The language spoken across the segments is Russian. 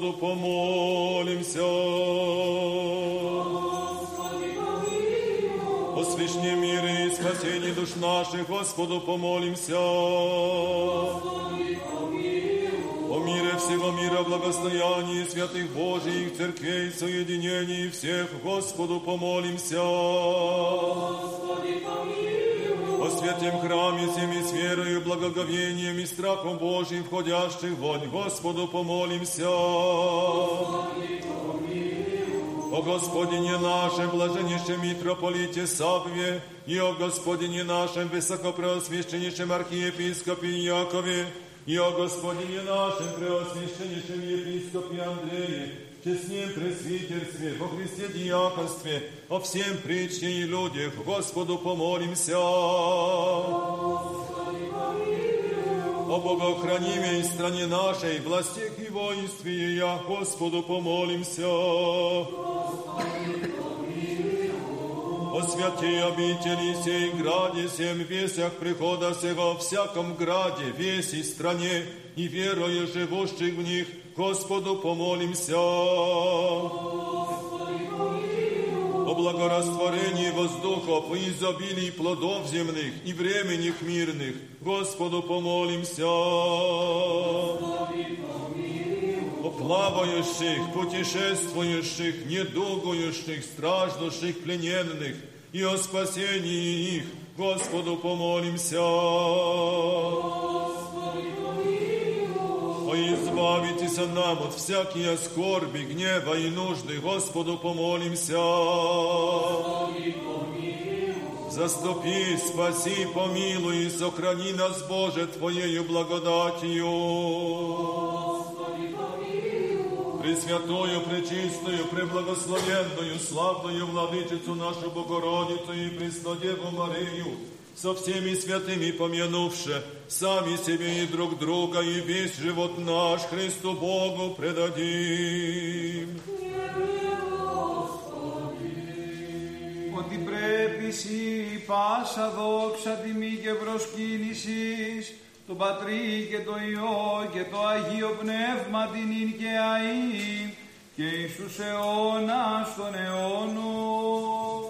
Господу помолимся. О мире и спасении душ наших Господу помолимся. О мире всего мира, благостоянии святых Божиих церквей, соединении всех Господу помолимся. О святем храме всеми с верою, благоговением и страхом Божьим входящих вонь Господу помолимся. О Господине нашем, блаженнейшем митрополите Савве, и о Господине нашем, высокопреосвященнейшем архиепископе Якове, и о Господине нашем, преосвященнейшем епископе Андрее, честнем пресвитерстве, во Христе диаконстве, о всем притче и людях, Господу помолимся. О богохранимой стране нашей, властях и воинстве ее, Господу помолимся. О святей обители сей граде, всем весях прихода сего, всяком граде, веси стране и верою живущих в них, Господу помолимся. О благорастворении воздухов и изобилии плодов земных и временных мирных, Господу помолимся. О плавающих, путешествующих, недугующих, страждущих, плененных и о спасении их, Господу помолимся. О избавитесь нам от всякие скорби, гнева и нужды, Господу помолимся. Заступи, спаси, помилуй и сохрани нас, Боже, Твоею благодатью. Пресвятую, пречистую, преблагословенную, славную Владычицу нашу Богородицу и Преснодеву Марию, со всеми святыми помянувши, сами себе и друг друга, и весь живот наш Христу Богу предадим. ότι πρέπει σύ πάσα δόξα τιμή και προσκύνησης το Πατρί και το Υιό και το Αγίο Πνεύμα την ειν και αΐ και εις τους αιώνας των αιώνων.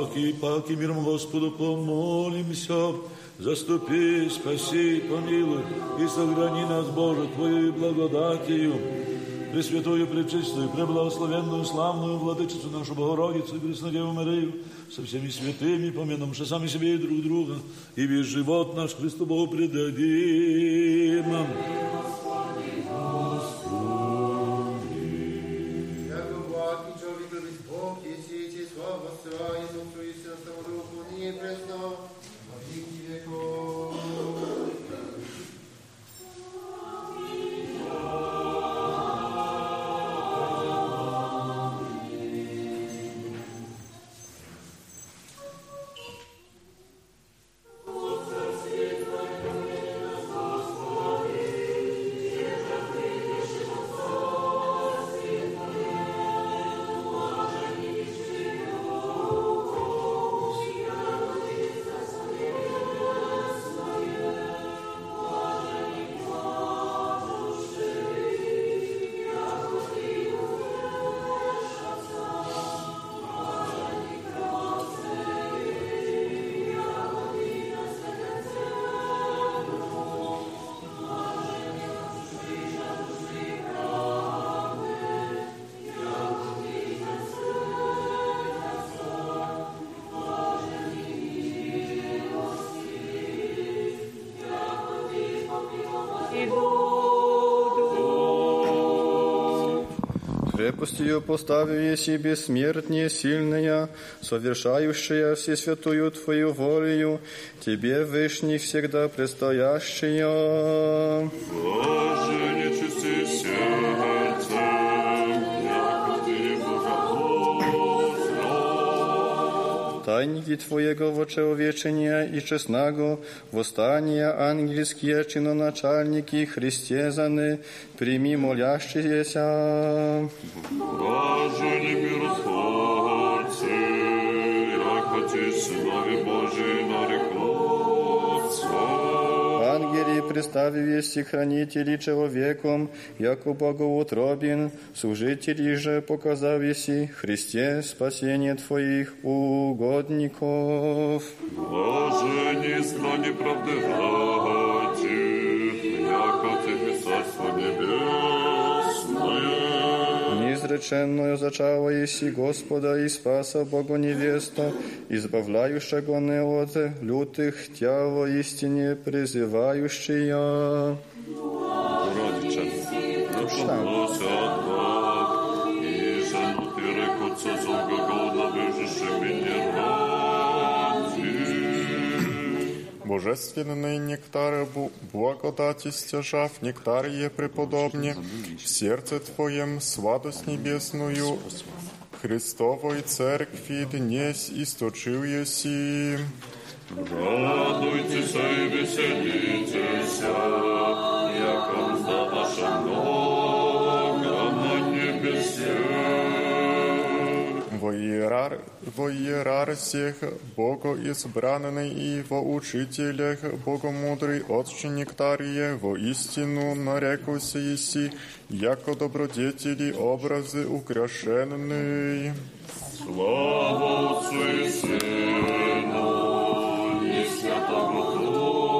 Паки, паки, миром Господу помолимся. Заступи, спаси, помилуй и сохрани нас, Боже, Твоей благодатью. Пресвятую, пречистую, преблагословенную, славную Владычицу нашу Богородицу и Преснодеву Марию со всеми святыми, помянувши сами себе и друг друга, и весь живот наш Христу Богу предадим. Яко слава Отца и Духа и Святого крепостью поставив еси бессмертнее, сильная, совершающая всесвятую Твою волею, Тебе, Вышний, всегда предстоящая. Богослов. Tajniki Twojego woczełowieczenia i czesnego, wostania ангельские чиноначальники, Христезаны, прими молящиеся. Ангели, представив вести хранители человеком, яко богоутробен, служители же показав еси Христе спасение Твоих угодников. Боже, не знание правды ради, яко Ты Царство Небесное. Неизреченную зачала еси Господа и спаса Бога невеста, избавляющего не от лютых тя во истине призывающая. Родича, наполнился от Божественный нектар бу- благодати стяжав, нектарие преподобне, в сердце Твоем святость небесную, Христовой Церкви днесь источил еси. Радуйтесь и веселитесь, яко узда ваша Во, иерар... во иерарсиях Бога избранный и во учителях Богомудрый Отче Нектарие, во истину нарекуся еси, яко добродетели образы украшенный. Слава Отцу и Сыну, и Святому Духу.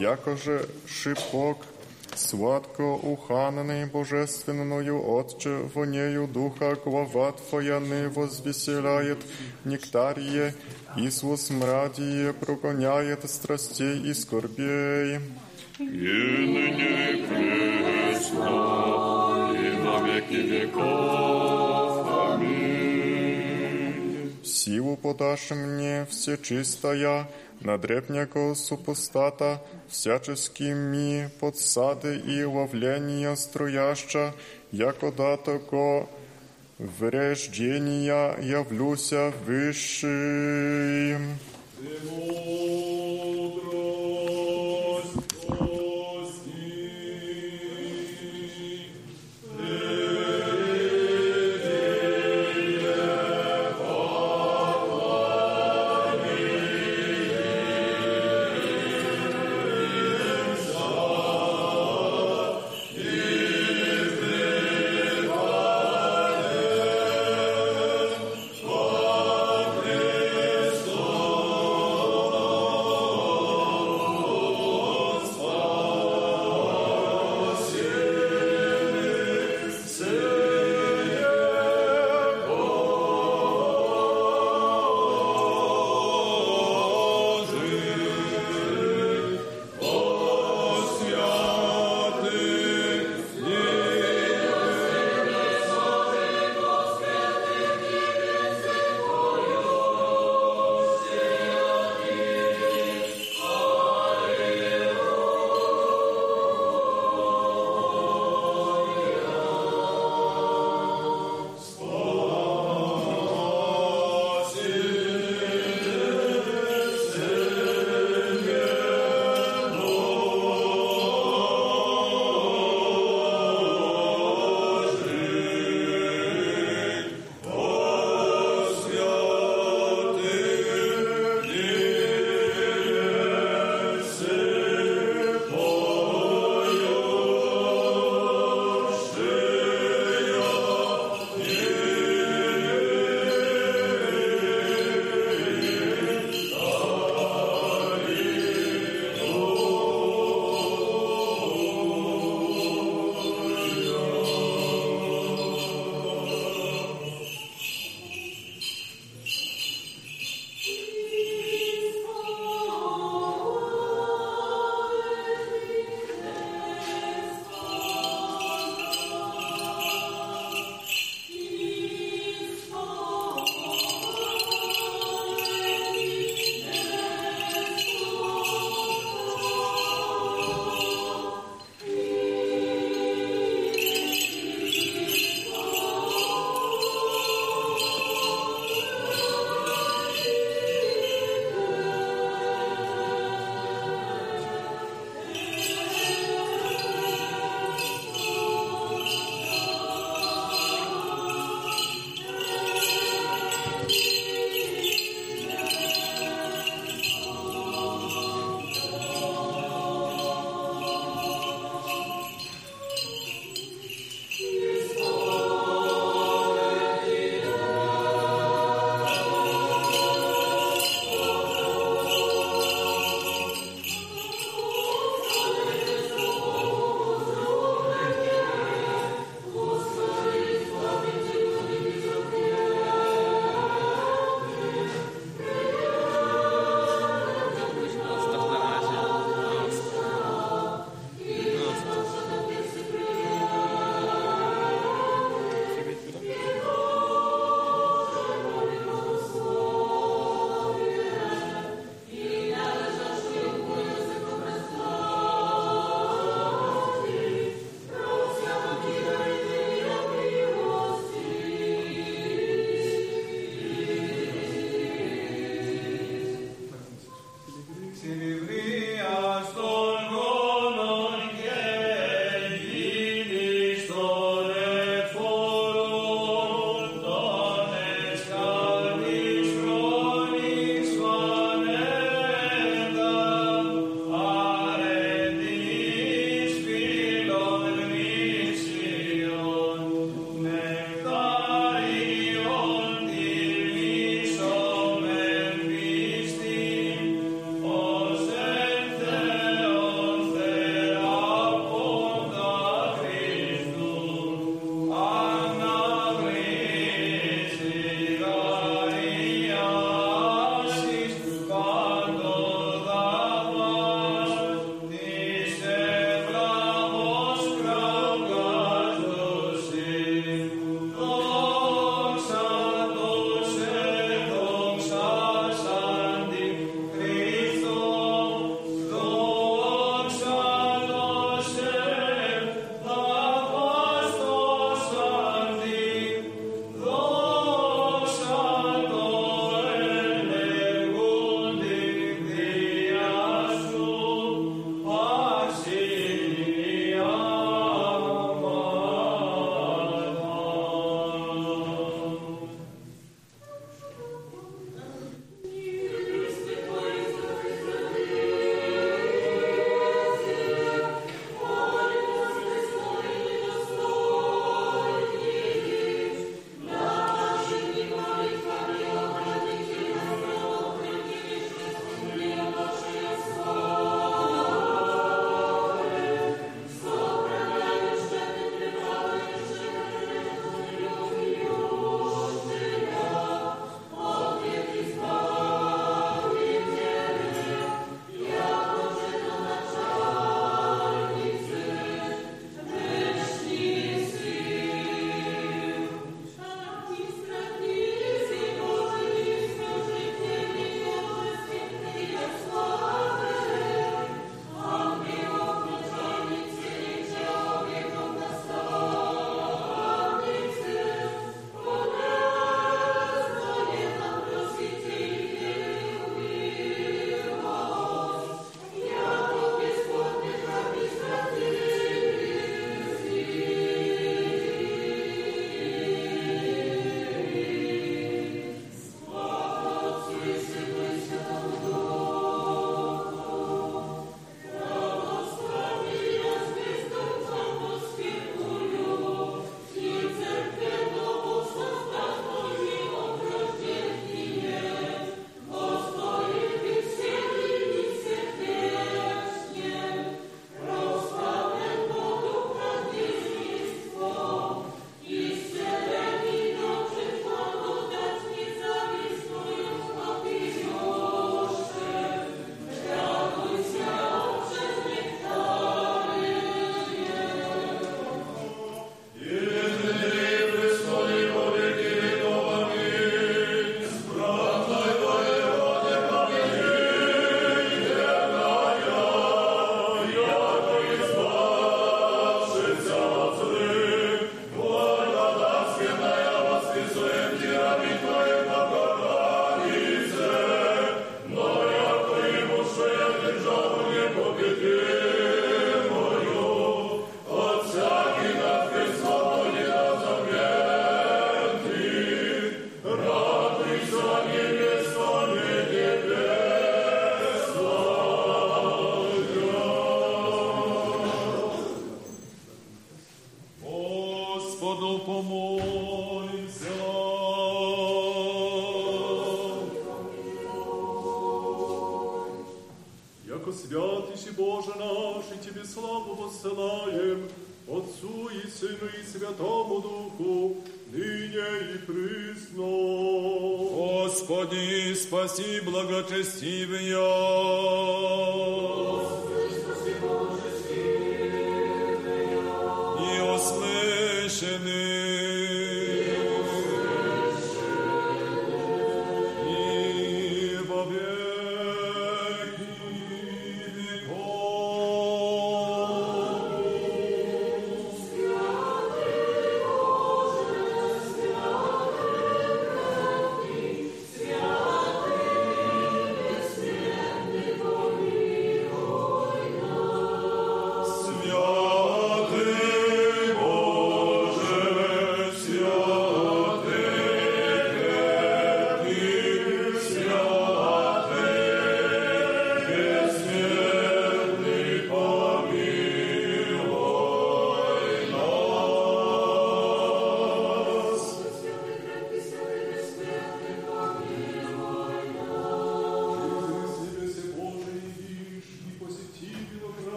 Яко же шипок сладко уханный божественною Отче, вонею Духа глава Твоя не возвеселяет нектарие, и с смрадие прогоняет страстей и скорбей. И ныне и пресно, и на веки веков. Аминь. Силу подашь мне всечистая, на древнего супостата, всяческими подсады и ловления строяща, яко датого вреждения явлюся высшим. Мудрость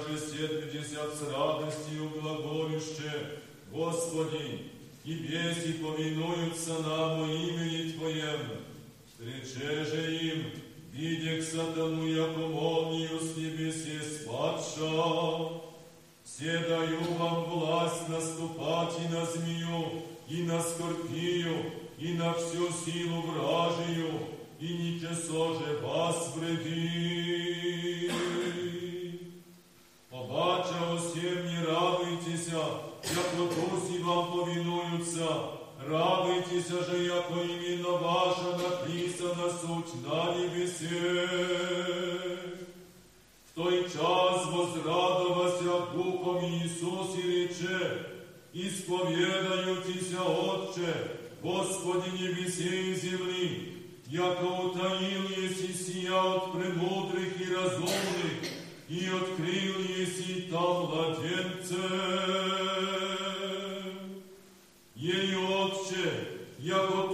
с радостью глаголюще, Господи, и беси повинуются нам имени Твоем. Встрече же им, видя к сатану, яко молнию с небесе спадша. Все даю вам власть наступать и на змею, и на скорпию, и на всю силу вражию, и ничего же вас вреди. вам повинуються, радуйтеся же, яко іменно ваша написана суть на небесе. В той час возрадовася Духом Иисус и рече, исповедаютися, Отче, Господи небесе и земли, яко утаил еси сия от премудрых и разумных, и открыл еси там младенце. Jej Ojcze, jako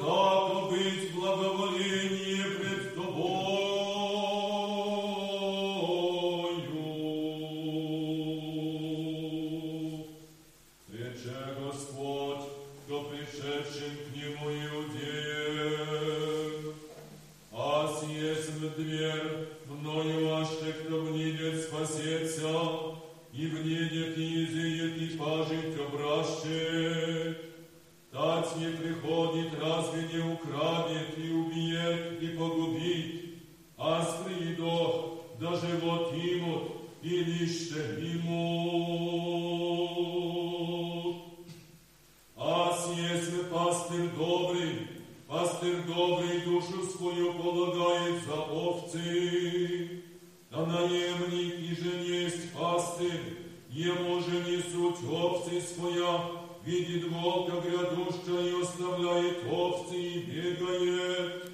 несут овцы своя, видит волка грядуща и оставляет овцы и бегает.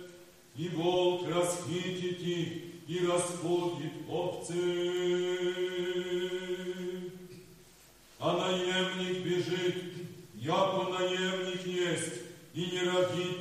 И волк расхитит их и распутит овцы. А наемник бежит, яко наемник есть, и не родит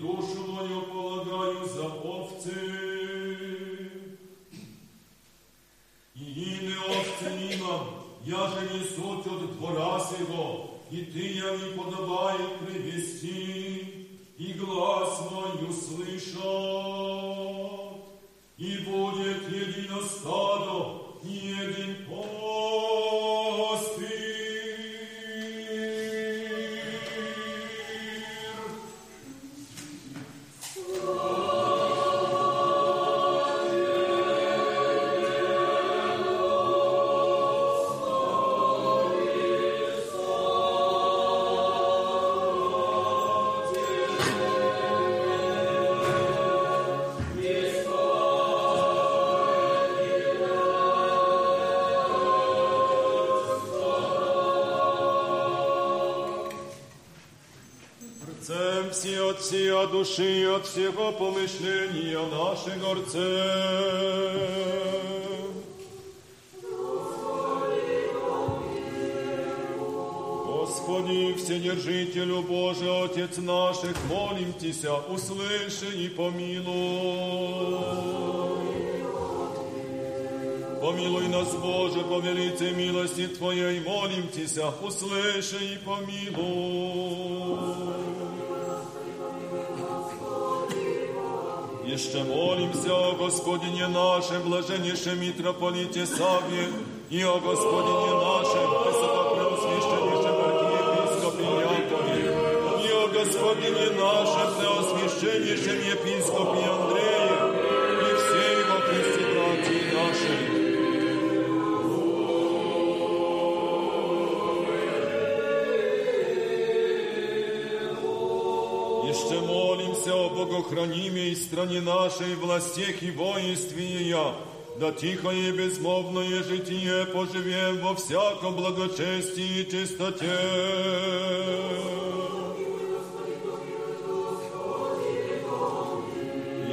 душу мою полагаю за овцы. И име овцы имам, я же несут от двора сего, и ты я не подобает привести, и глаз мой услышат. И будет едино стадо, и един пастырь. Всея души и от всего помышления нашего горцем. Господи, Вседержителю Божий, Отец наших, молим Тися, услыши и помилуй. Помилуй нас, Боже, по велице милости Твоей, молим Тися, услыши и помилуй. Еще молимся о Господине нашем, блаженнейшем митрополите Саве, и о Господине нашем, высокопреосвященнейшем архиепископе Якове, и о Господине нашем, преосвященнейшем епископе Андрее, о богохранимой стране нашей, властях и воинстве ее, да тихое и безмолвное житие поживем во всяком благочестии и чистоте.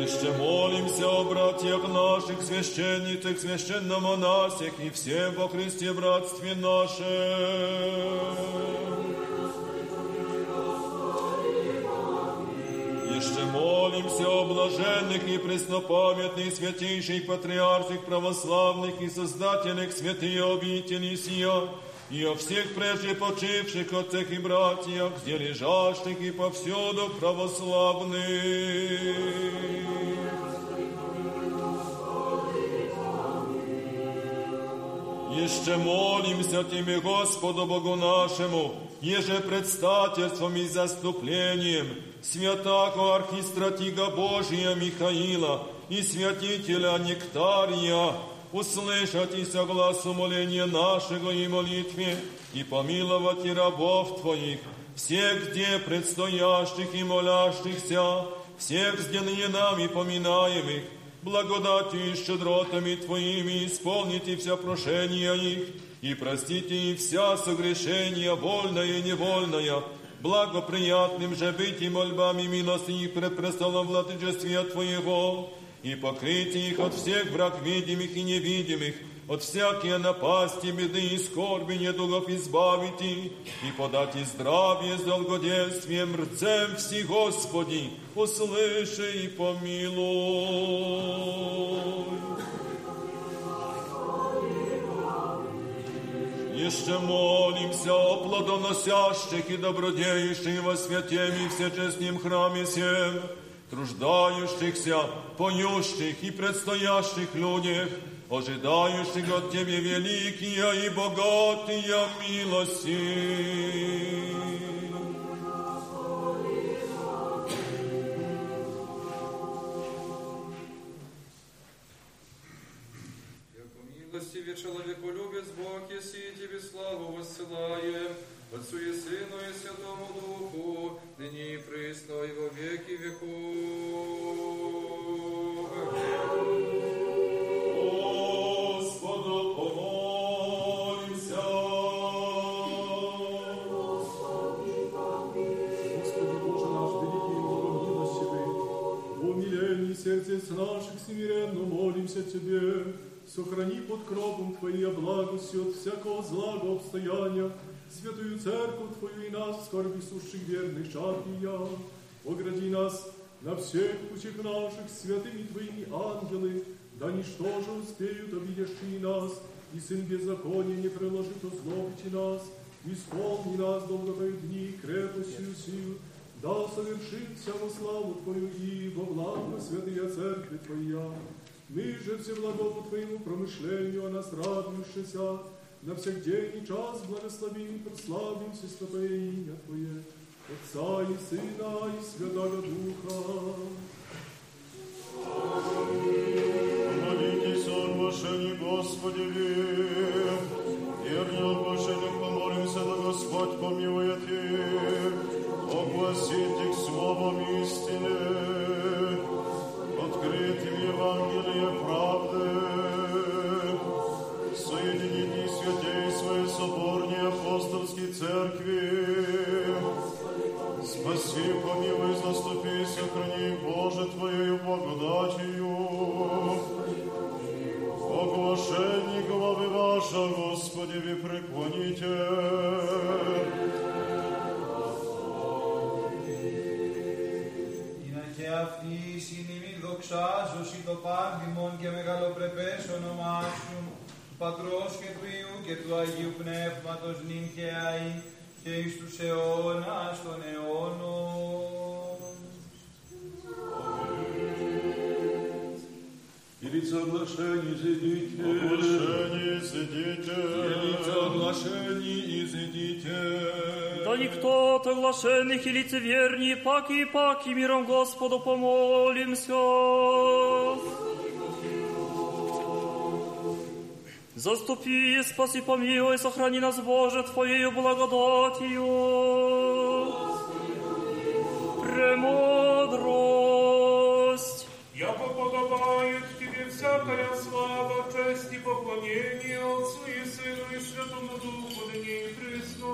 Еще молимся о братьях наших, священницах, священномонасях и всем во Христе братстве нашем. Еще молимся о блаженных и преснопамятных святейших патриархах православных и создателях святые обители сия, и о всех прежде почивших отцах и братьях, где лежащих и повсюду православных. Еще молимся Тебе, Господу Богу нашему, еже предстательством и заступлением святаго архистратига Божия Михаила и святителя Нектария, услышать и согласу моления нашего и молитве, и помиловать и рабов Твоих, всех, где предстоящих и молящихся, всех сделанных нами поминаемых, благодатью и щедротами Твоими исполните все прошения их, и простите им вся согрешения, вольное и невольное, благоприятным же быть и мольбами милости их пред престолом владычествия Твоего, и покрытие их от всех враг видимых и невидимых, от всякие напасти, беды и скорби недугов избавите, и подать здравие с долгодействием рцем все, Господи, услыши и помилуй. Еще молимся о плодоносящих и добродеющих во святем и всечестнем храме всем, труждающихся, поющих и предстоящих людях, ожидающих от Тебе великие и богатые милости. Яко милостиве человеколюбец Бог, еси Тебе славу воссылаем, Отцу и Сыну и Святому Духу, ныне и присно и во веки веков. Господу помолимся. Господи Боже наш, великий и богомилостивый, в умилении сердец наших смиренно молимся Тебе, сохрани под кровом Твоей благостью от всякого злого обстояния, святую церковь Твою и нас, скорби сущих верных чад и я, огради нас на всех путях наших святыми Твоими ангелы, да ничто же успеют обидящие нас, и сын беззакония не приложит озлобити нас, исполни нас долготой дни крепостью сил, да совершится во славу Твою и во благо святая Церкви Твоя. Мы же все благому Твоему промышлению о нас радующийся, на всех день и час благословим и прославим святое имя Твое, Отца и Сына и Святого Духа. Молитесь о оглашении Господи, верне оглашению помолимся, да Господь помилует их, огласить их словом истины, Евангелие правды, соединить святей своей соборней апостольской церкви, Спаси, помилуй, заступи, сохрани, Боже, Твоею благодатью. Оглашение главы ваша, Господи, вы преклоните. Είναι και αυτή η συνειμή δοξάζωση το πάρδημον και μεγαλοπρεπές όνομά σου, του Πατρός και του Υιού και του Αγίου Πνεύματος νυν και αΐ και εις τους αιώνας των αιώνων. Велица оглашение зайдите. Оглашение зайдите. Велица оглашений изыдите. Да никто от оглашенных и лицеверней, паки и паки, миром Господу помолимся. Заступи, спаси, помилуй, сохрани нас, Боже, Твоею благодатью. Святому Духу, ныне и присно,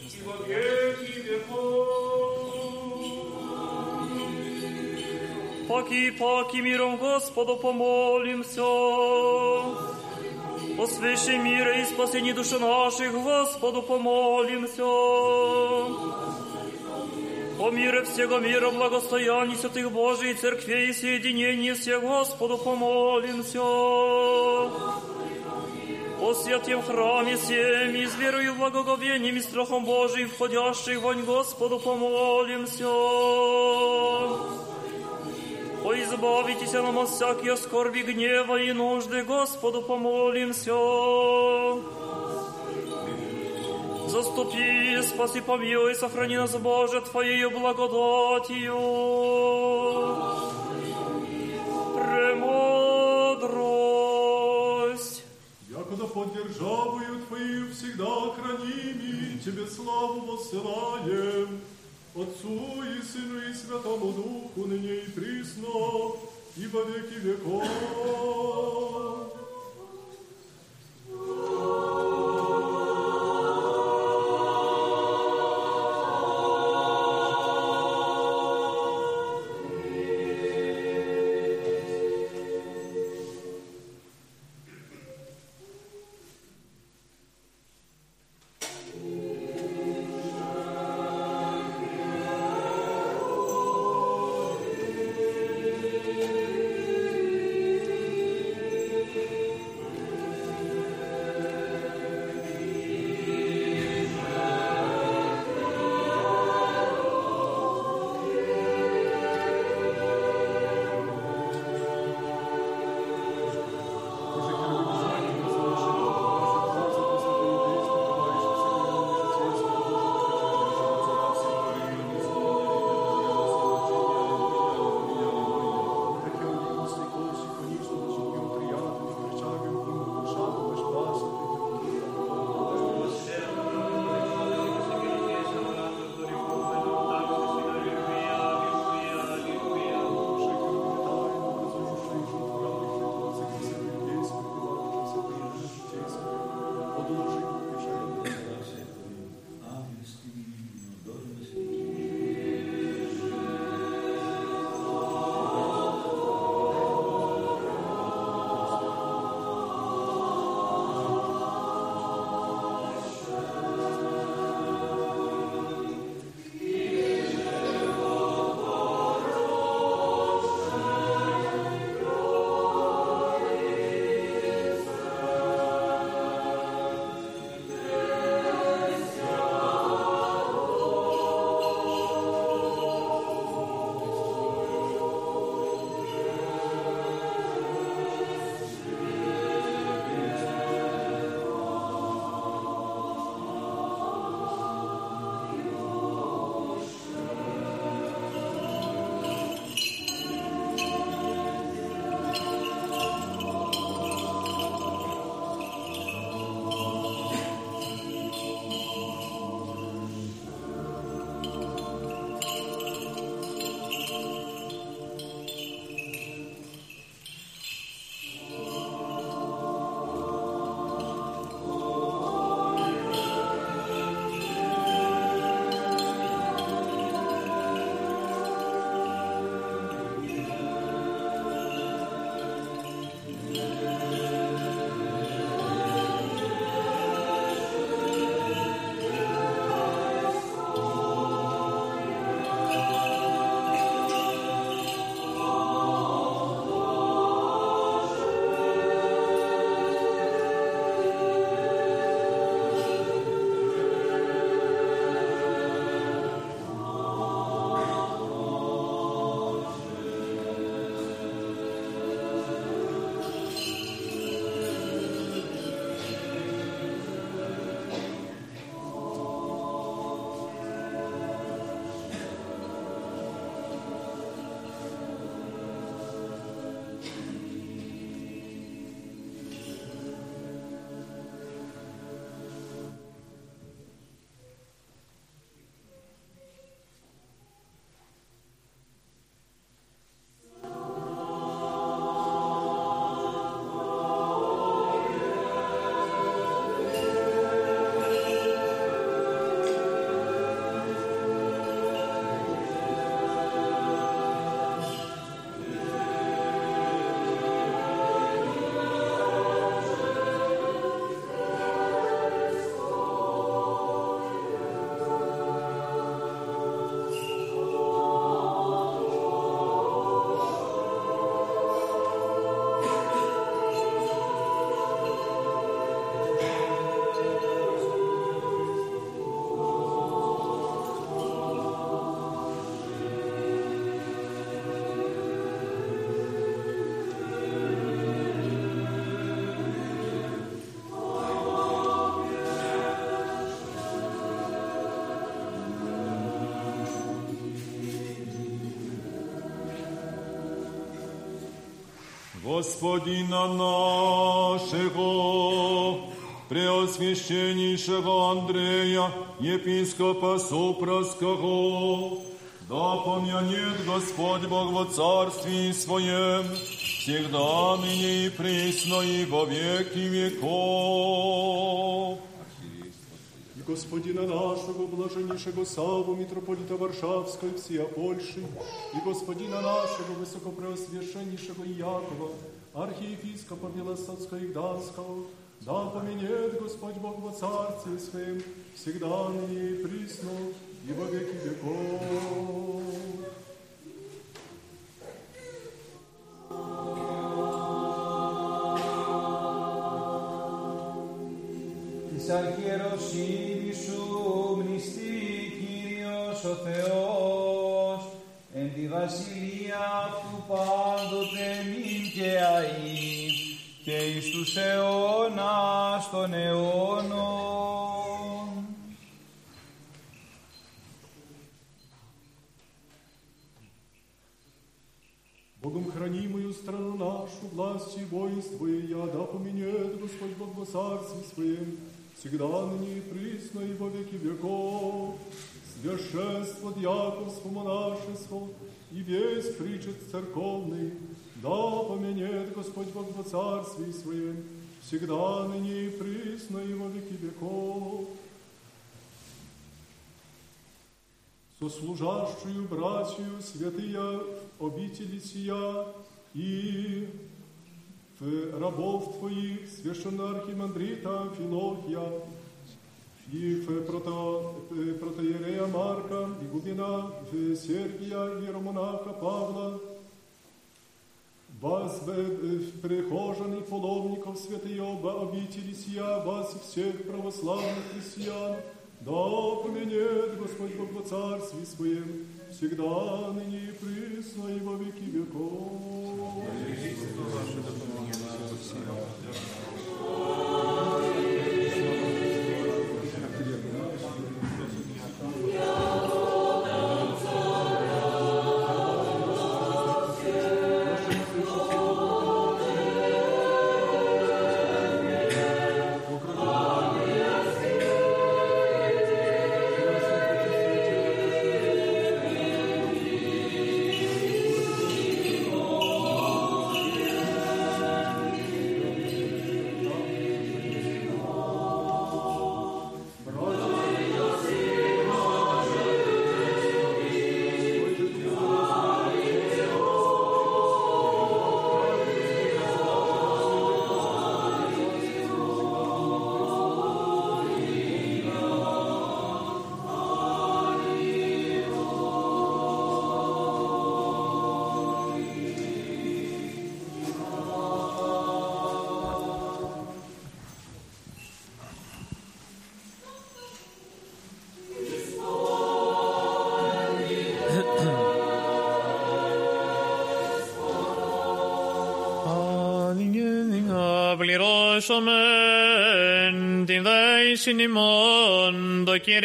и во веки веков. Паки, паки, миром Господу помолимся. Свыше мира и спасении души наших, Господу помолимся. О мире всего мира, благостоянии святых Божией церквей и соединении всех, Господу помолимся. О святем храме всем, и верою, благоговением и страхом Божиим, входящих вонь Господу помолимся. О, избавитесь нам от всякие скорби, гнева и нужды, Господу помолимся. Заступи, спаси, помилуй, сохрани нас, Боже, Твоею благодатью. Премудрость. Под державою Твою всегда храними, Тебе славу воссылаем, Отцу и Сыну и Святому Духу, ныне и присно, и во веки веков. Господина нашего, Преосвященнейшего Андрея, епископа Супровского, да помянет Господь Бог во Царстве Своем, всегда ныне и присно и во веки веков. И Господина нашего, блаженнейшего Саву, митрополита Варшавской, всея Польши, и Господина нашего, высокопреосвященнейшего Якова, архиепископа Белосоцкого и Гданского, да поменет Господь Бог во Царстве Своем, всегда ныне и присно, и во веки веков. και εις τους αιώνας των αιώνων. Богом хранимую страну нашу, власть и воинство и я, да поменяет Господь Бог во царстве своем, всегда ныне и присно и во веки веков. Священство, дьяконство, монашество и весь причет церковный, да поменяет Господь Бог во царстве своем, всегда ныне и присно и во веки веков. сослужащую братью святые в обители сия и в рабов твоих священноархимандрита Филохия и в прото, в протоиерея Марка, игумена в Сергия, иеромонаха Павла, вас, э, прихожан и паломников святые оба обители сия, вас всех православных христиан, да поменяет Господь Бог во Царстве Своем, всегда, ныне и присно, и во веки веков. Πληρώσομεν την δέησιν ημών το Κυρίο.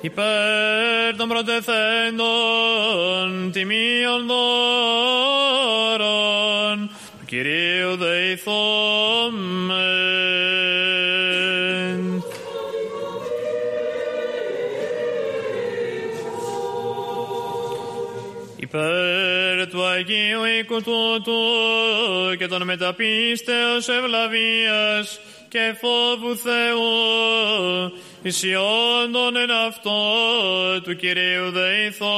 Υπέρ των πρωτεθέντων τιμίων δώρων του Κυρίου δεηθόμεν. Υπέρ του Αγίου οίκου τούτου και των μεταπίστεως ευλαβίας και φόβου Θεού ισιόντων εν αυτό του Κυρίου δεηθόμεν.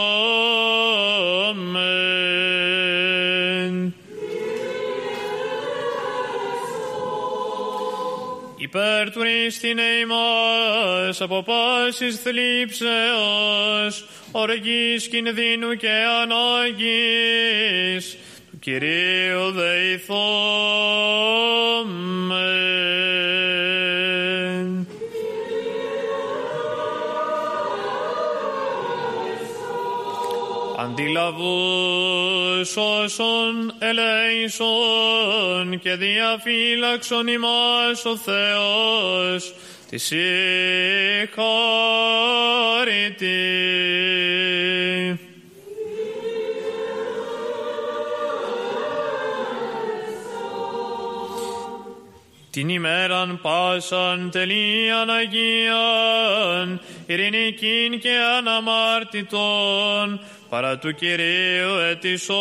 Υπέρ του ρίστην ημάς από πάσης θλίψεως, οργής κινδύνου και ανάγκης, του Κυρίου δεηθόμεν. Αντιλαβούς όσων ελέησον και διαφύλαξον ημάς ο Θεός τη συγχωρητή. την ημέραν πάσαν τελείαν Αγίαν, ειρηνικήν και αναμάρτητον, παρά του Κυρίου ετισόμεθα.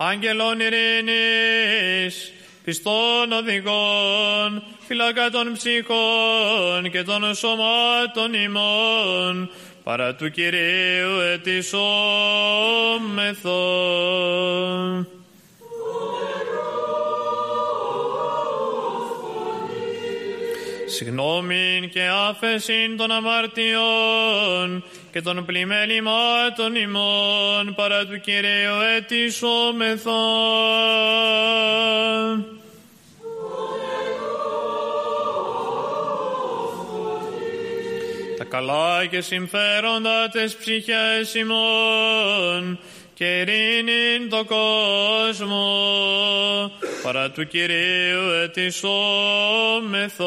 Άγγελον ειρήνης, πιστών οδηγών, φυλακά των ψυχών και των σωμάτων ημών, παρά του Κυρίου ετισόμεθα. Συγνώμην και άφεσιν των αμαρτιών και των πλημέλημάτων ημών παρά του Κυρίου ετισόμεθα. Τα καλά και συμφέροντα τες ψυχές ημών και ειρήνην το κόσμο παρά του Κυρίου ετισόμεθα.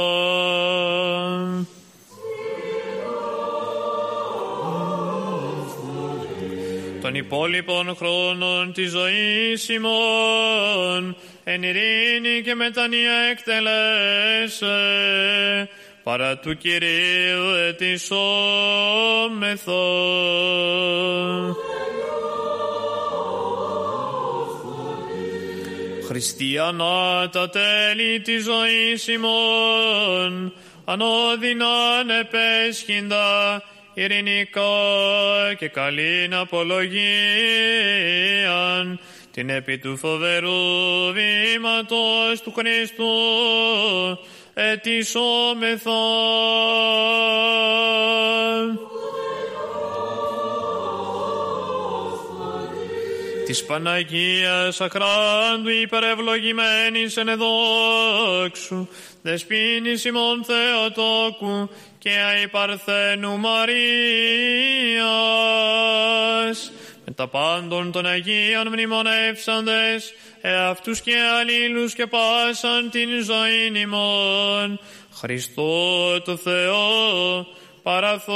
Των υπόλοιπων χρόνων της ζωής ημών εν ειρήνη και μετανία εκτελέσε παρά του Κυρίου ετισόμεθα. Χριστιανά τα τέλη της ζωής ημών, ανώδυναν επέσχυντα, ειρηνικά και καλήν απολογίαν, την επί του φοβερού βήματος του Χριστού, ετισόμεθα. Της Παναγίας Αχράντου υπερευλογημένης εν εδόξου, δεσπίνης ημών Θεοτόκου και αϊπαρθένου Μαρίας, με τα πάντων των Αγίων μνημονεύσαντες, εαυτούς και αλλήλους και πάσαν την ζωή ημών, Χριστό το Θεό, παραθόμεθο.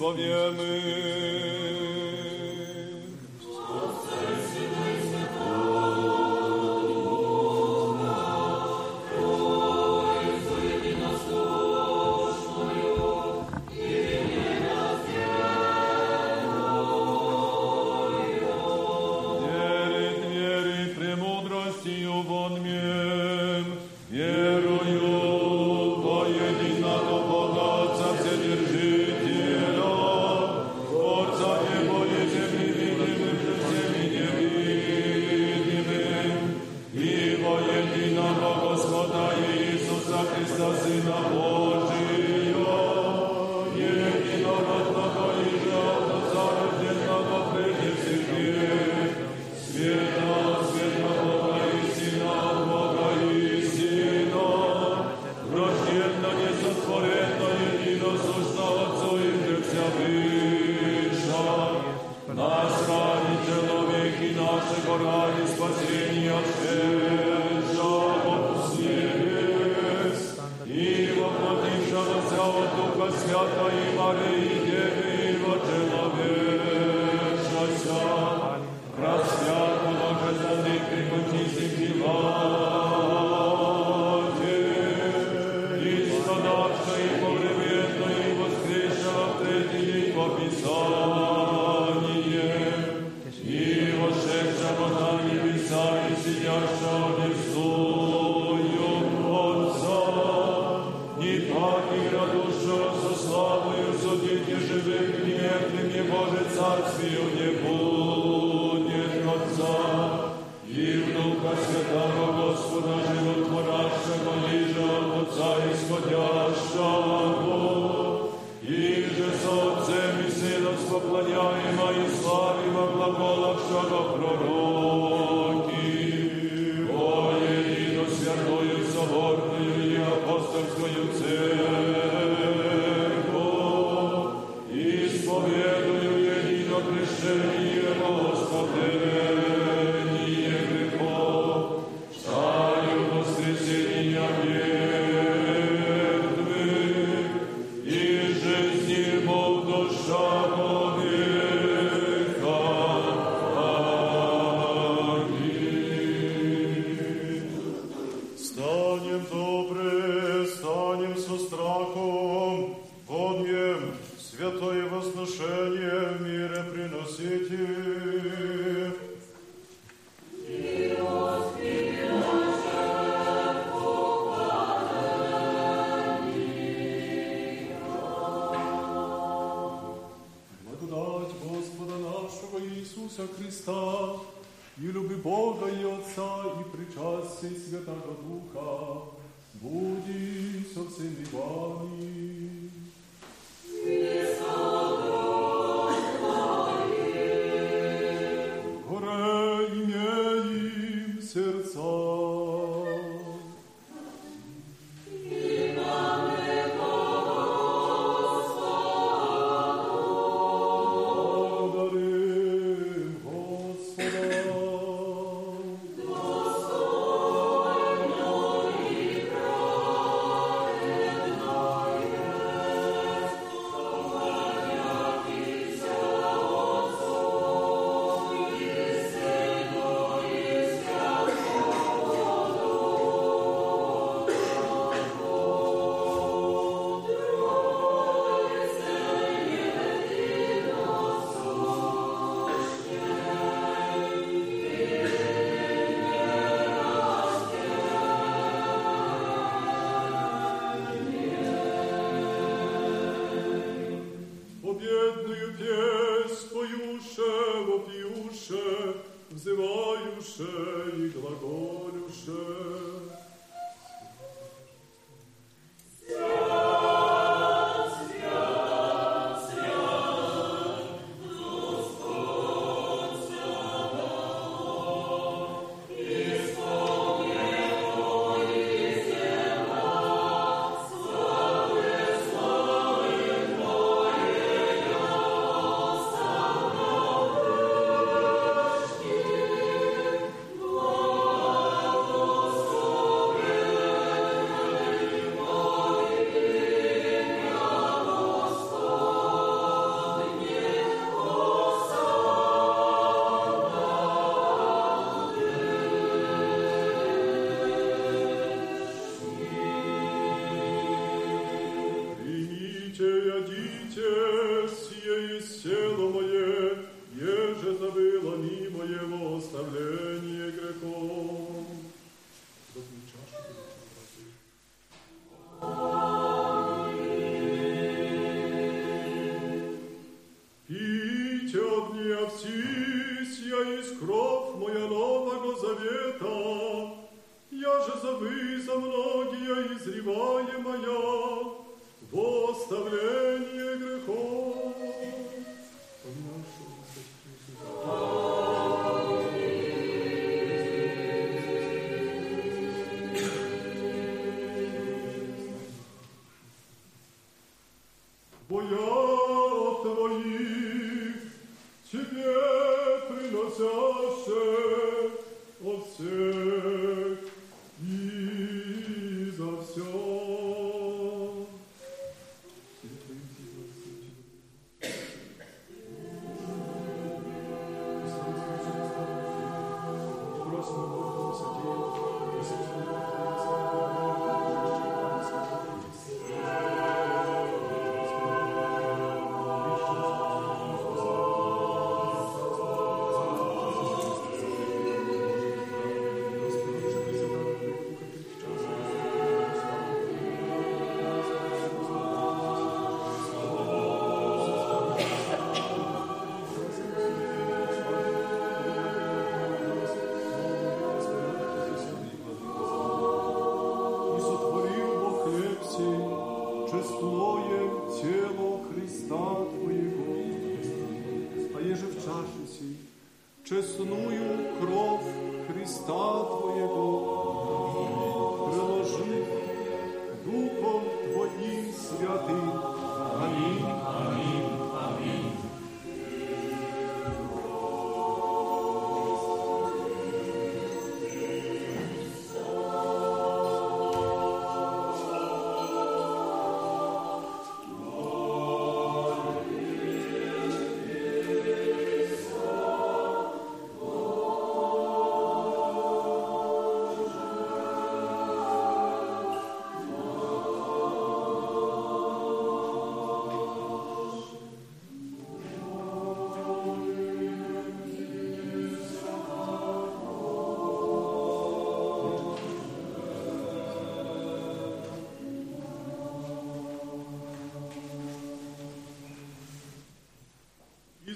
powiemy.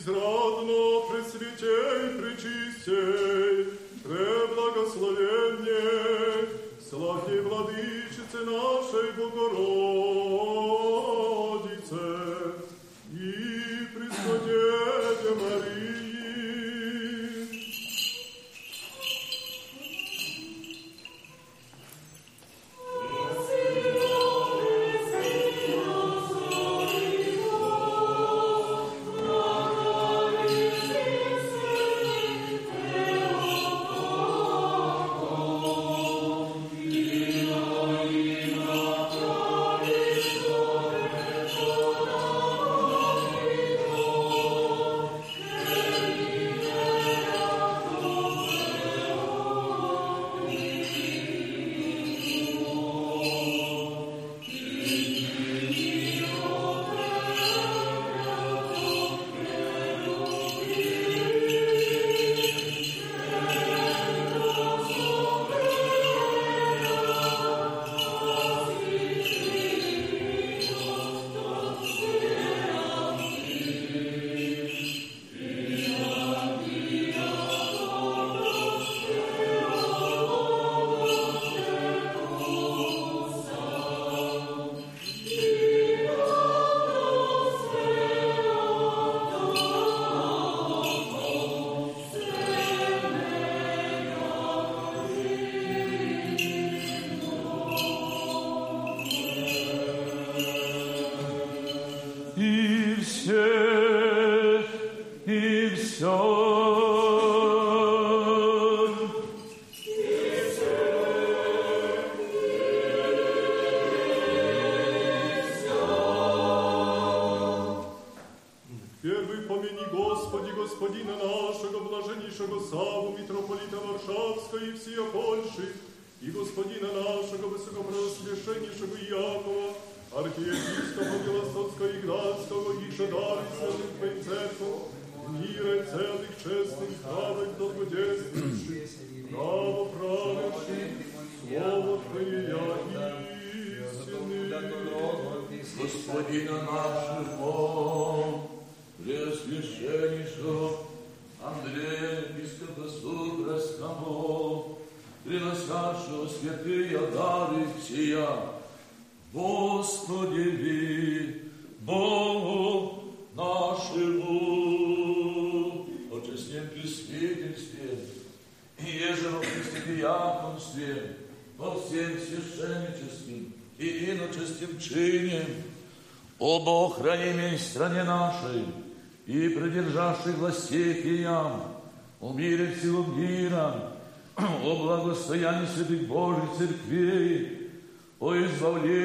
израдно пресвятей, пречистей, преблагословенней, слави владычицы нашей Богородицы,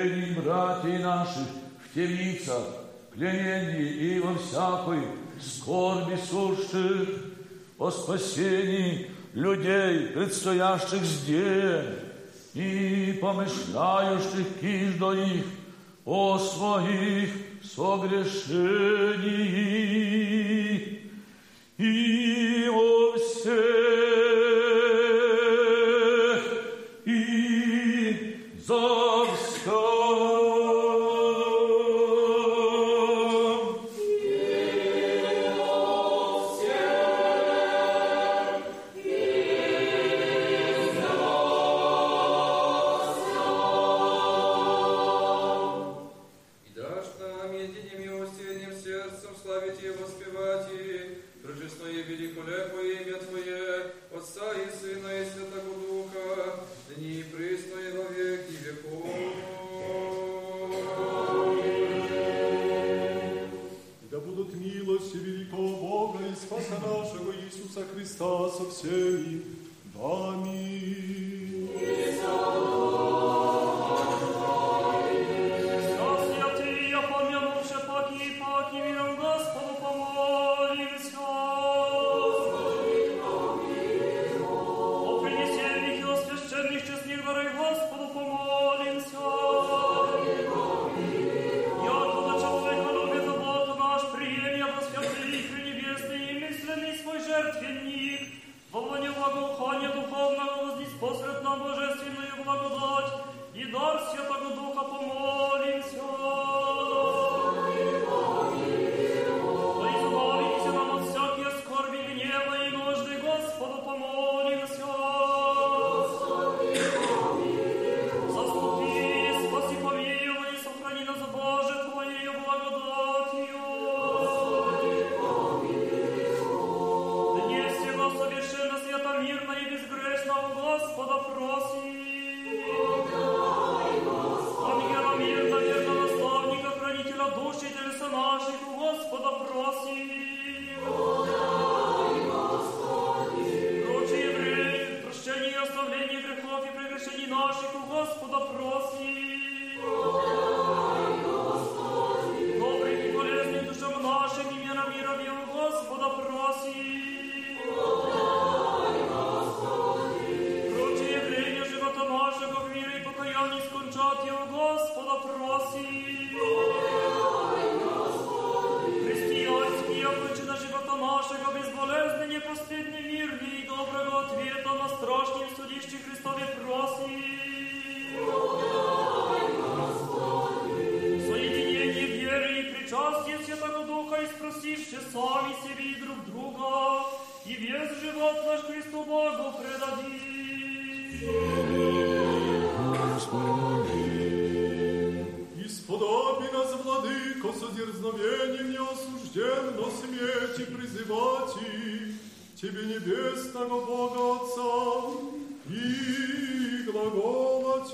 пленений братьев наших в темницах, пленений и во всякой скорби сущих, о спасении людей, предстоящих здесь, и помышляющих киждо их о своих согрешениях. И о всех за дерзновением не осужден на смерти призывать и Тебе небесного Бога Отца и глаголать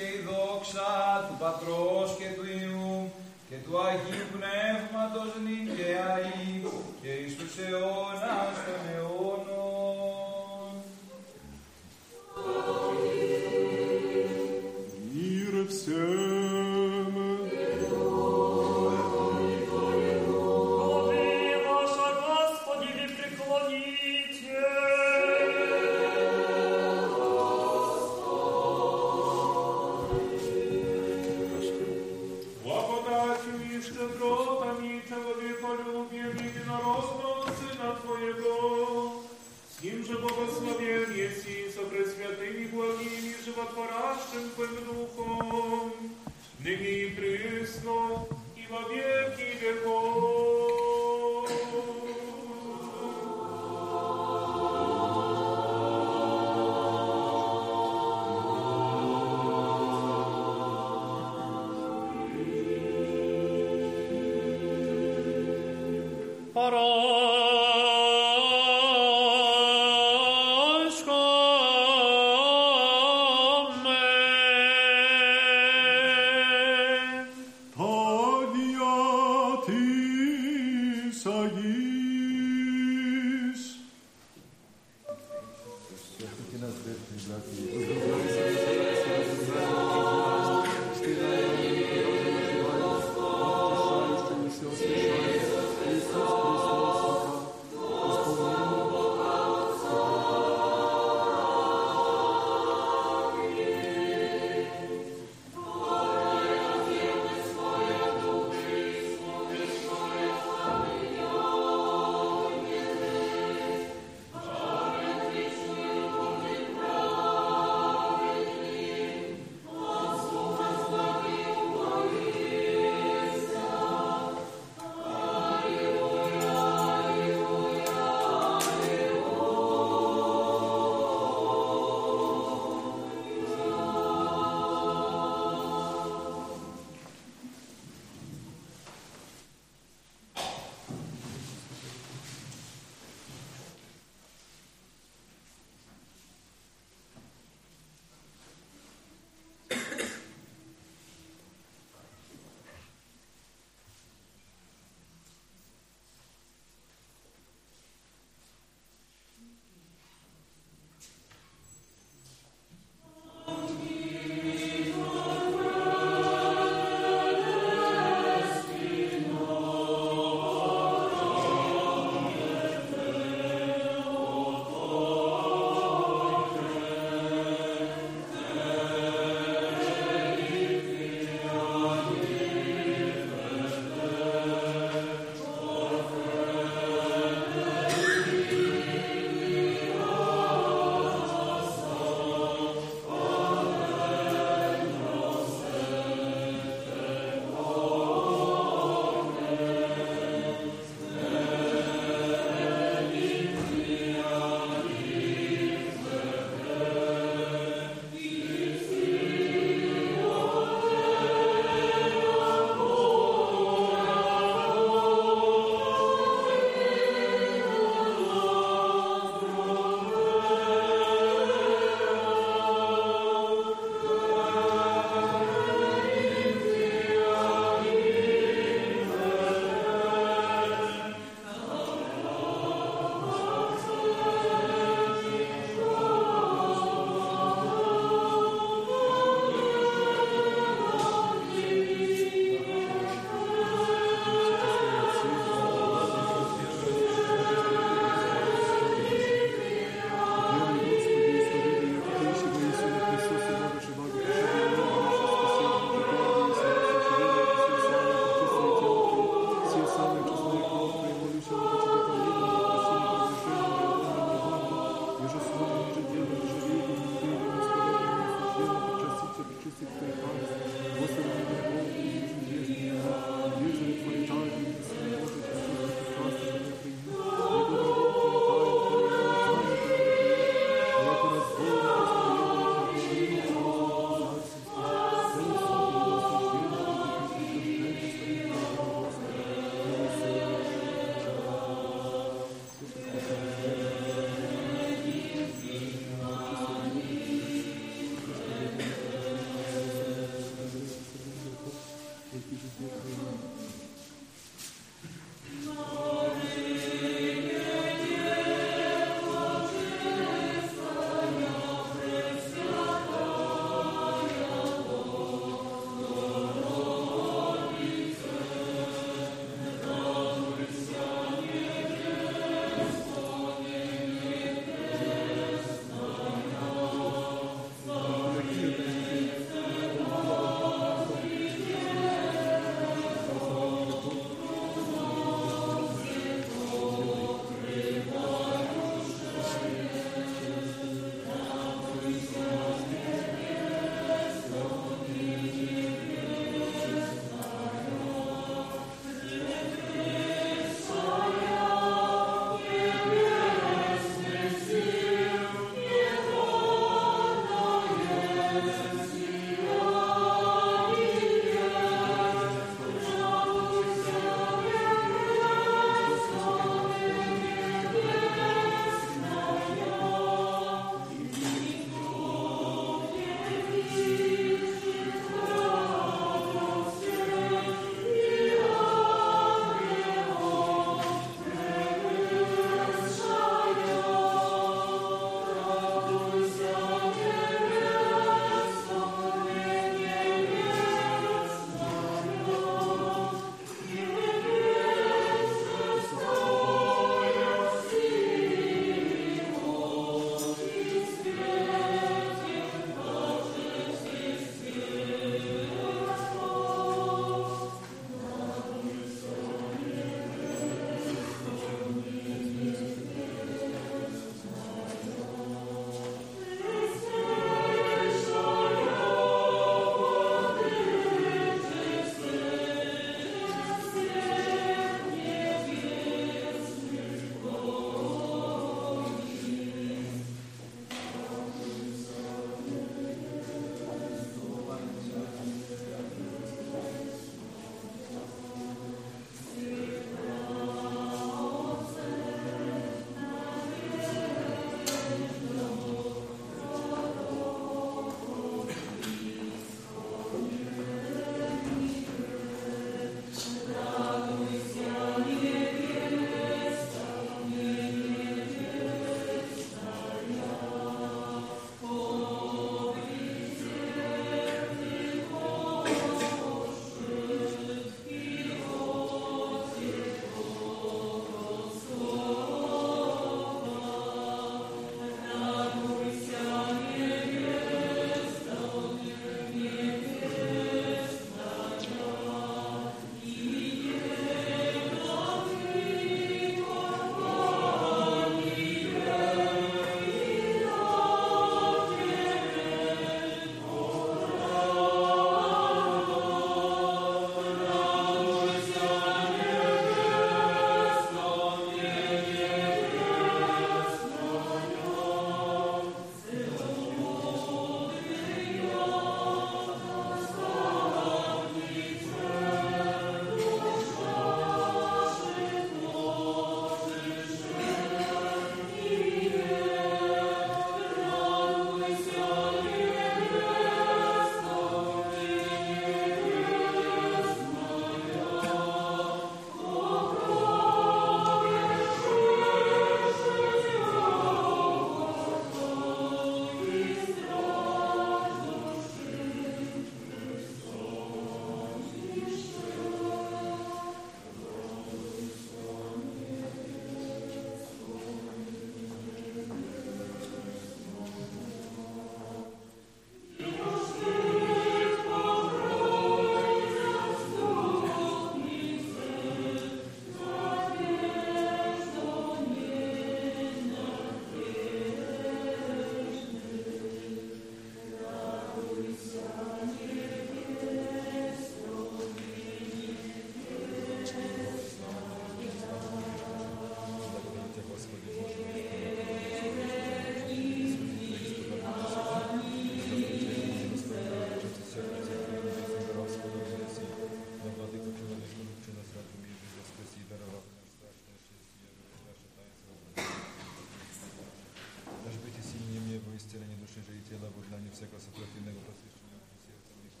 тела в всякого сопротивного посвящения сердца моего.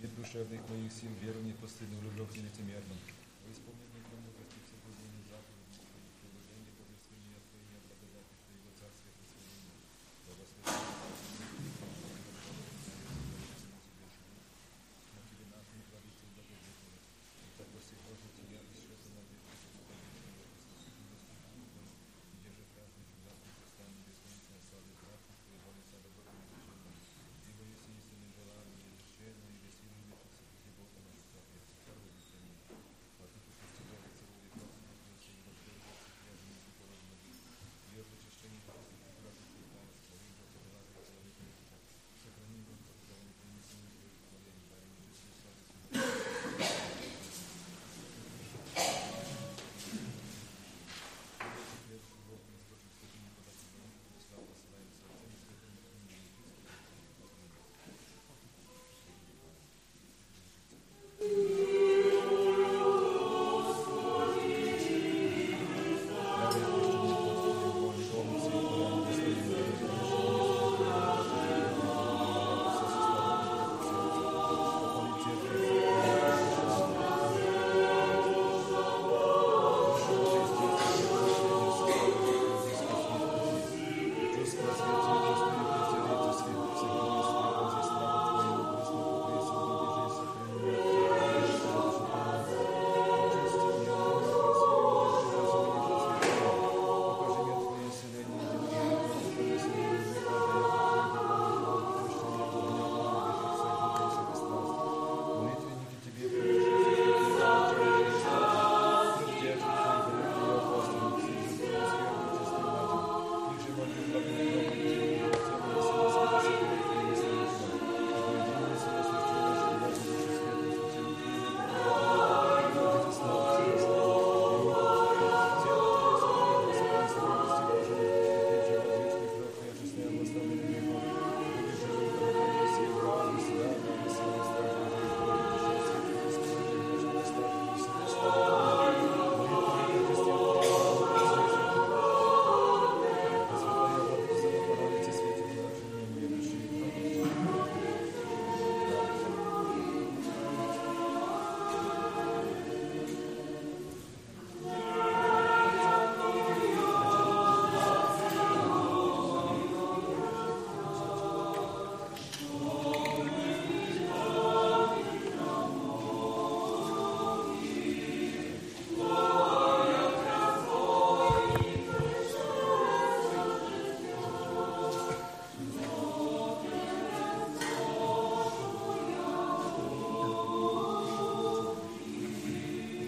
Мир душевных моих сил, веру непостыдную, любовь нелицемерную. Во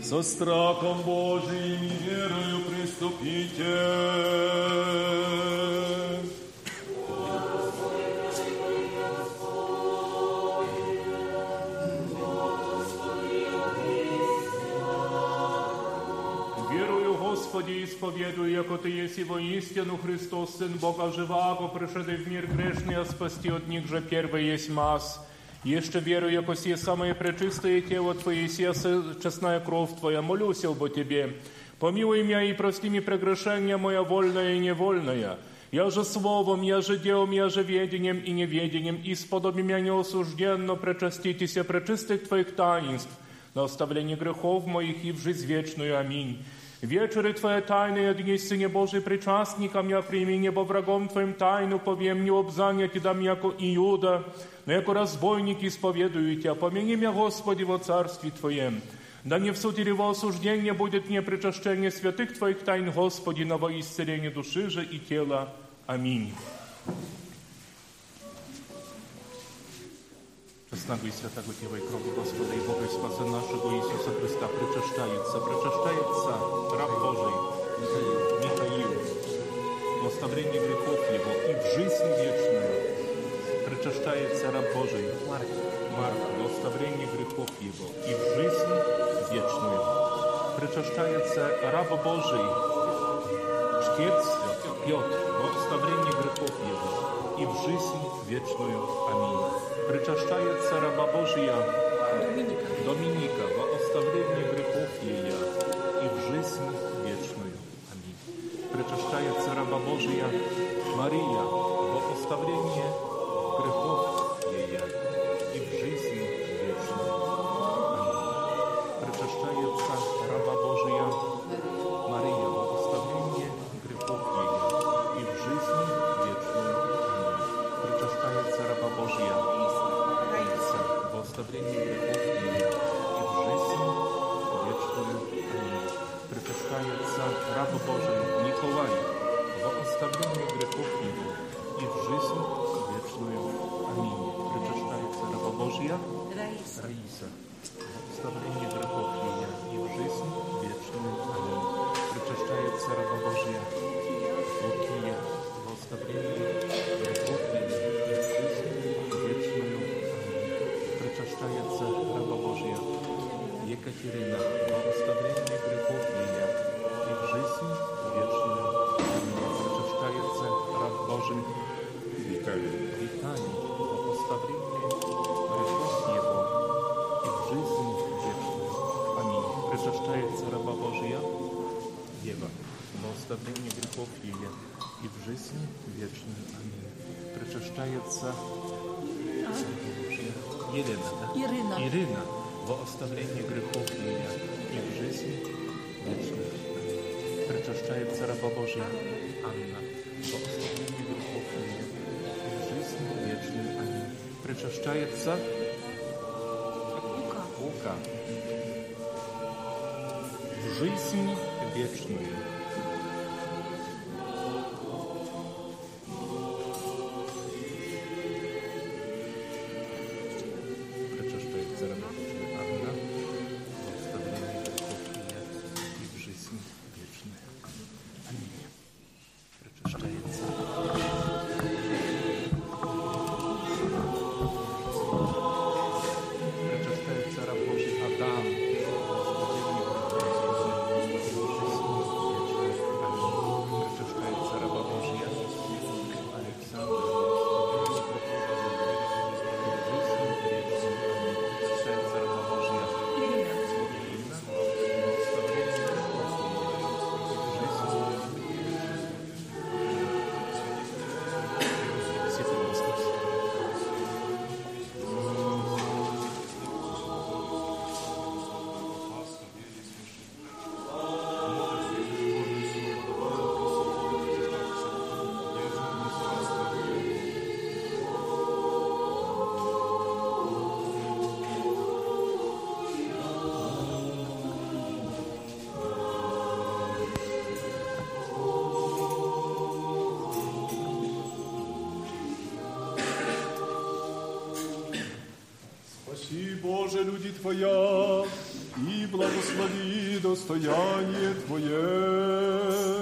Со страхом Божиим и верою приступите. Верую, Господи, исповедую, яко Ты есть его истину, Христос, Сын Бога живаго, пришедший в мир грешный, а спасти от них же первый есть мас. Еще верую, яко сие самое пречистое тело Твое, сия честная кровь Твоя, молюсь об Тебе. Помилуй меня и прости мне прегрешения моя вольная и невольная. Я же словом, я же делом, я же ведением и неведением, и сподоби меня неосужденно пречаститеся пречистых Твоих таинств, на оставление грехов моих и в жизнь вечную. Аминь. Вечеры Твоя тайны, однесь Сыне Божий, причастником я прими, небо врагом Твоим тайну повем, не обзанять и дам яко Иуда, но яко разбойник исповедую Тебя, помяни меня, Господи, во Царстве Твоем. Да не в суд или во осуждение будет мне причащение святых Твоих тайн, Господи, на во исцеление души же и тела. Аминь. Честного и святого тела и крови Господа и Бога и Спаса нашего Иисуса Христа причащается, причащается раб Божий Михаил, Михаил в оставлении грехов его и в жизнь вечную причащается раб Божий Марк, Марк в оставлении грехов его и в жизнь вечную причащается раб Божий Чтец Петр в оставлении грехов его и в жизнь вечную. Аминь. Причащает раба Божия Доминика. Доминика во оставление грехов ее и в жизнь вечную. Аминь. Причащает раба Божия Мария во оставление грехов ее и в жизнь вечную. Аминь. Причащается раба Божия называется? Ука. Ука. Жизнь Боже, люди Твоя, и благослови достояние Твое.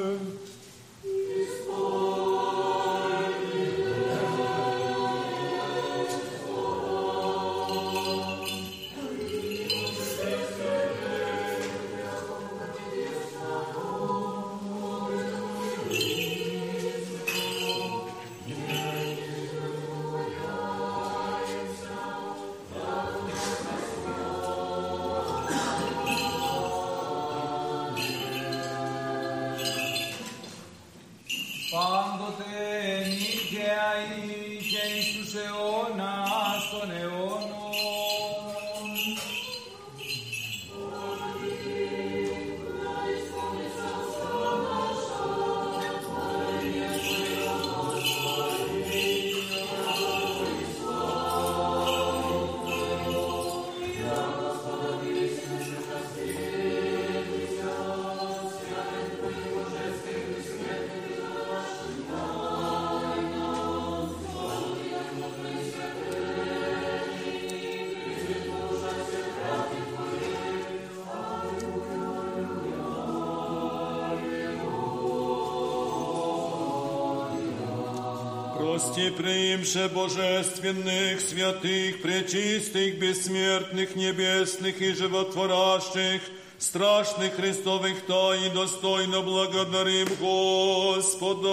преимше божественных, святых, пречистых, бессмертных, небесных и животворящих, страшных Христовых тайн, достойно благодарим Господа.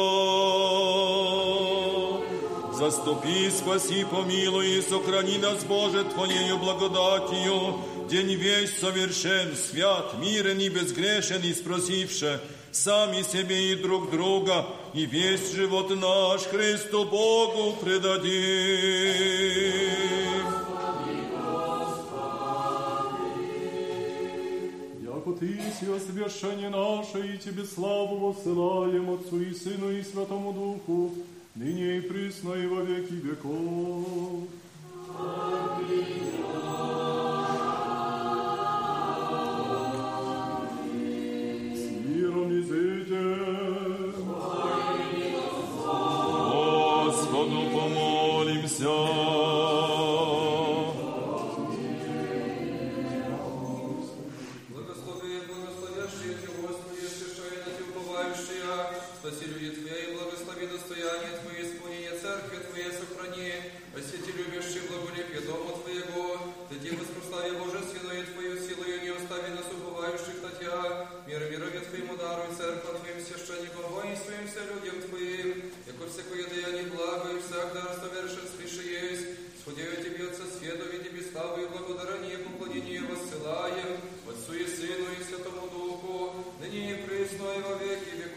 Заступи, спаси, помилуй и сохрани нас, Боже, Твоею благодатью, день весь совершен, свят, мирен и безгрешен, и спросивше, сами себе и друг друга, и весь живот наш Христу Богу предадим. Яко Ты си освящение наше, и Тебе славу воссылаем Отцу и Сыну и Святому Духу, ныне и присно и во веки веков. С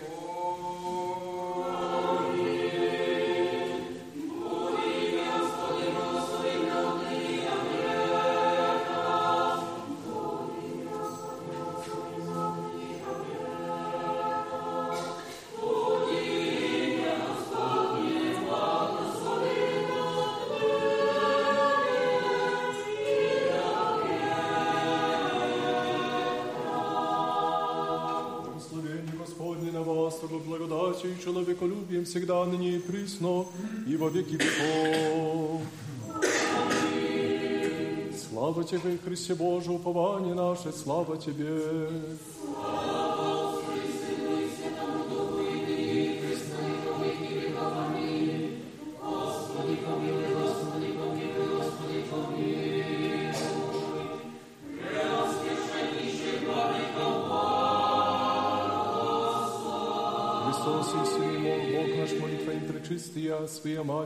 Oh. Человеколюбием всегда ныне и присно, и во веки веков. Слава Тебе, Христе Боже, упование наше, слава Тебе.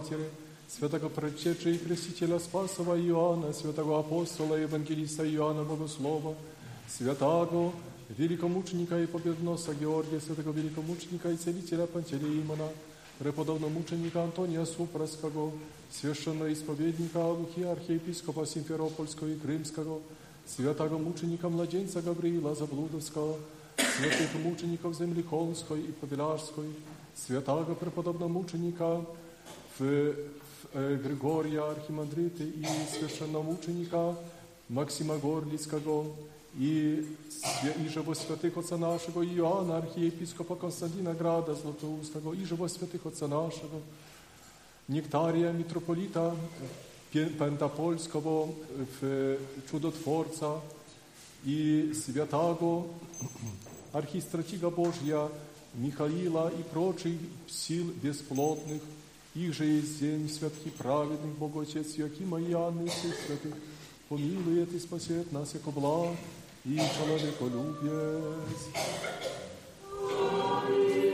Матери, святого Предчеча и Крестителя Спасова Иоанна, святого апостола и евангелиста Иоанна Богослова, святого великомученика и победоноса Георгия, святого великомученика и целителя Пантелеимона, преподобного мученика Антония Супраского, священного исповедника Луки, архиепископа Симферопольского и Крымского, святого мученика младенца Гавриила Заблудовского, святых мучеников земли Холмской и Подляжской, святого преподобного мученика w, w e, Gregoria Archimandryty i święczennomóczenika Maksima Gorlickiego i, i żywo świętych Otca naszego i Joana, archiepiskopa Konstantina Grada z Złotoustego i żywo świętych Otca naszego, Nektaria Mitropolita Pentapolskiego, Czudotworca i Świętego Archistratiga Bożja Michaila i proczych sił bezplotnych их же есть земь святых и праведных, Бог Отец Якима и и всех святых, помилует и спасет нас, яко благ и человеколюбец. Господи,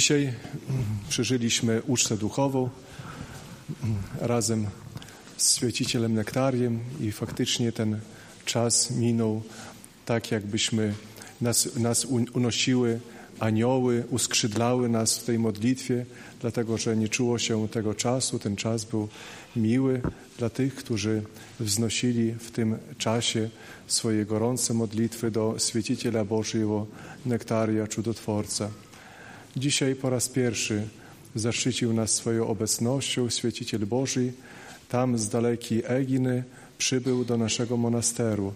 Dzisiaj przeżyliśmy ucztę duchową razem z święcicielem Nektariem i faktycznie ten czas minął tak, jakbyśmy nas, nas unosiły anioły, uskrzydlały nas w tej modlitwie, dlatego że nie czuło się tego czasu. Ten czas był miły dla tych, którzy wznosili w tym czasie swoje gorące modlitwy do Święciciela Bożego, Nektaria, Cudotworca. Dzisiaj po raz pierwszy zaszczycił nas swoją obecnością Święciciel Boży. Tam z dalekiej Eginy przybył do naszego monasteru.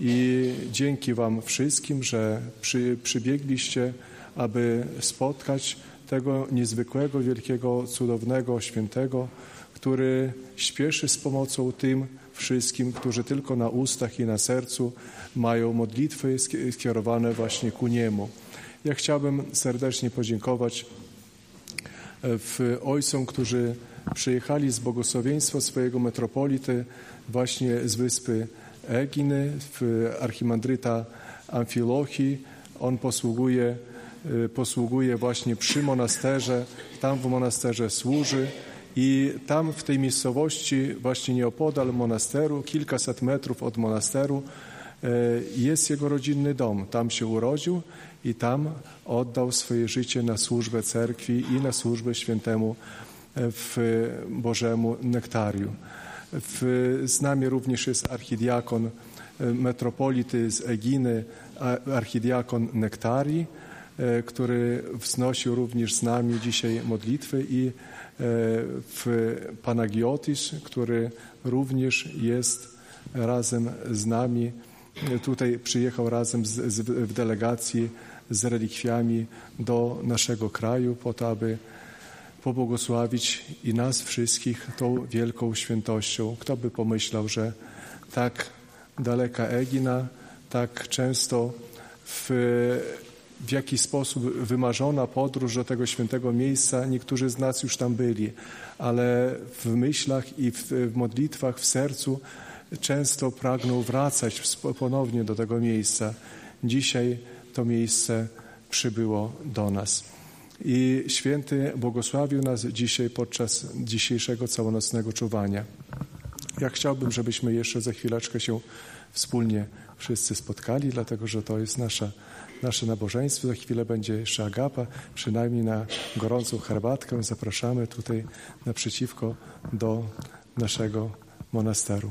I dzięki Wam wszystkim, że przy, przybiegliście, aby spotkać tego niezwykłego, wielkiego, cudownego, świętego, który śpieszy z pomocą tym wszystkim, którzy tylko na ustach i na sercu mają modlitwy skierowane właśnie ku Niemu. Ja chciałbym serdecznie podziękować w ojcom, którzy przyjechali z błogosławieństwa swojego metropolity właśnie z wyspy Eginy, w archimandryta Amfilochii. On posługuje, posługuje właśnie przy monasterze, tam w monasterze służy i tam w tej miejscowości, właśnie nieopodal monasteru, kilkaset metrów od monasteru, jest jego rodzinny dom. Tam się urodził i tam oddał swoje życie na służbę cerkwi i na służbę świętemu w Bożemu Nektariu. W, z nami również jest archidiakon metropolity z Eginy, archidiakon Nektarii, który wznosił również z nami dzisiaj modlitwy i w Panagiotis, który również jest razem z nami. Tutaj przyjechał razem z, z, w delegacji z relikwiami do naszego kraju, po to, aby pobłogosławić i nas wszystkich tą wielką świętością. Kto by pomyślał, że tak daleka Egina, tak często w, w jakiś sposób wymarzona podróż do tego świętego miejsca. Niektórzy z nas już tam byli, ale w myślach i w, w modlitwach, w sercu często pragną wracać ponownie do tego miejsca. Dzisiaj to miejsce przybyło do nas. I święty błogosławił nas dzisiaj podczas dzisiejszego całonocnego czuwania. Ja chciałbym, żebyśmy jeszcze za chwileczkę się wspólnie wszyscy spotkali, dlatego że to jest nasza, nasze nabożeństwo. Za chwilę będzie jeszcze agapa, przynajmniej na gorącą herbatkę. Zapraszamy tutaj naprzeciwko do naszego monasteru.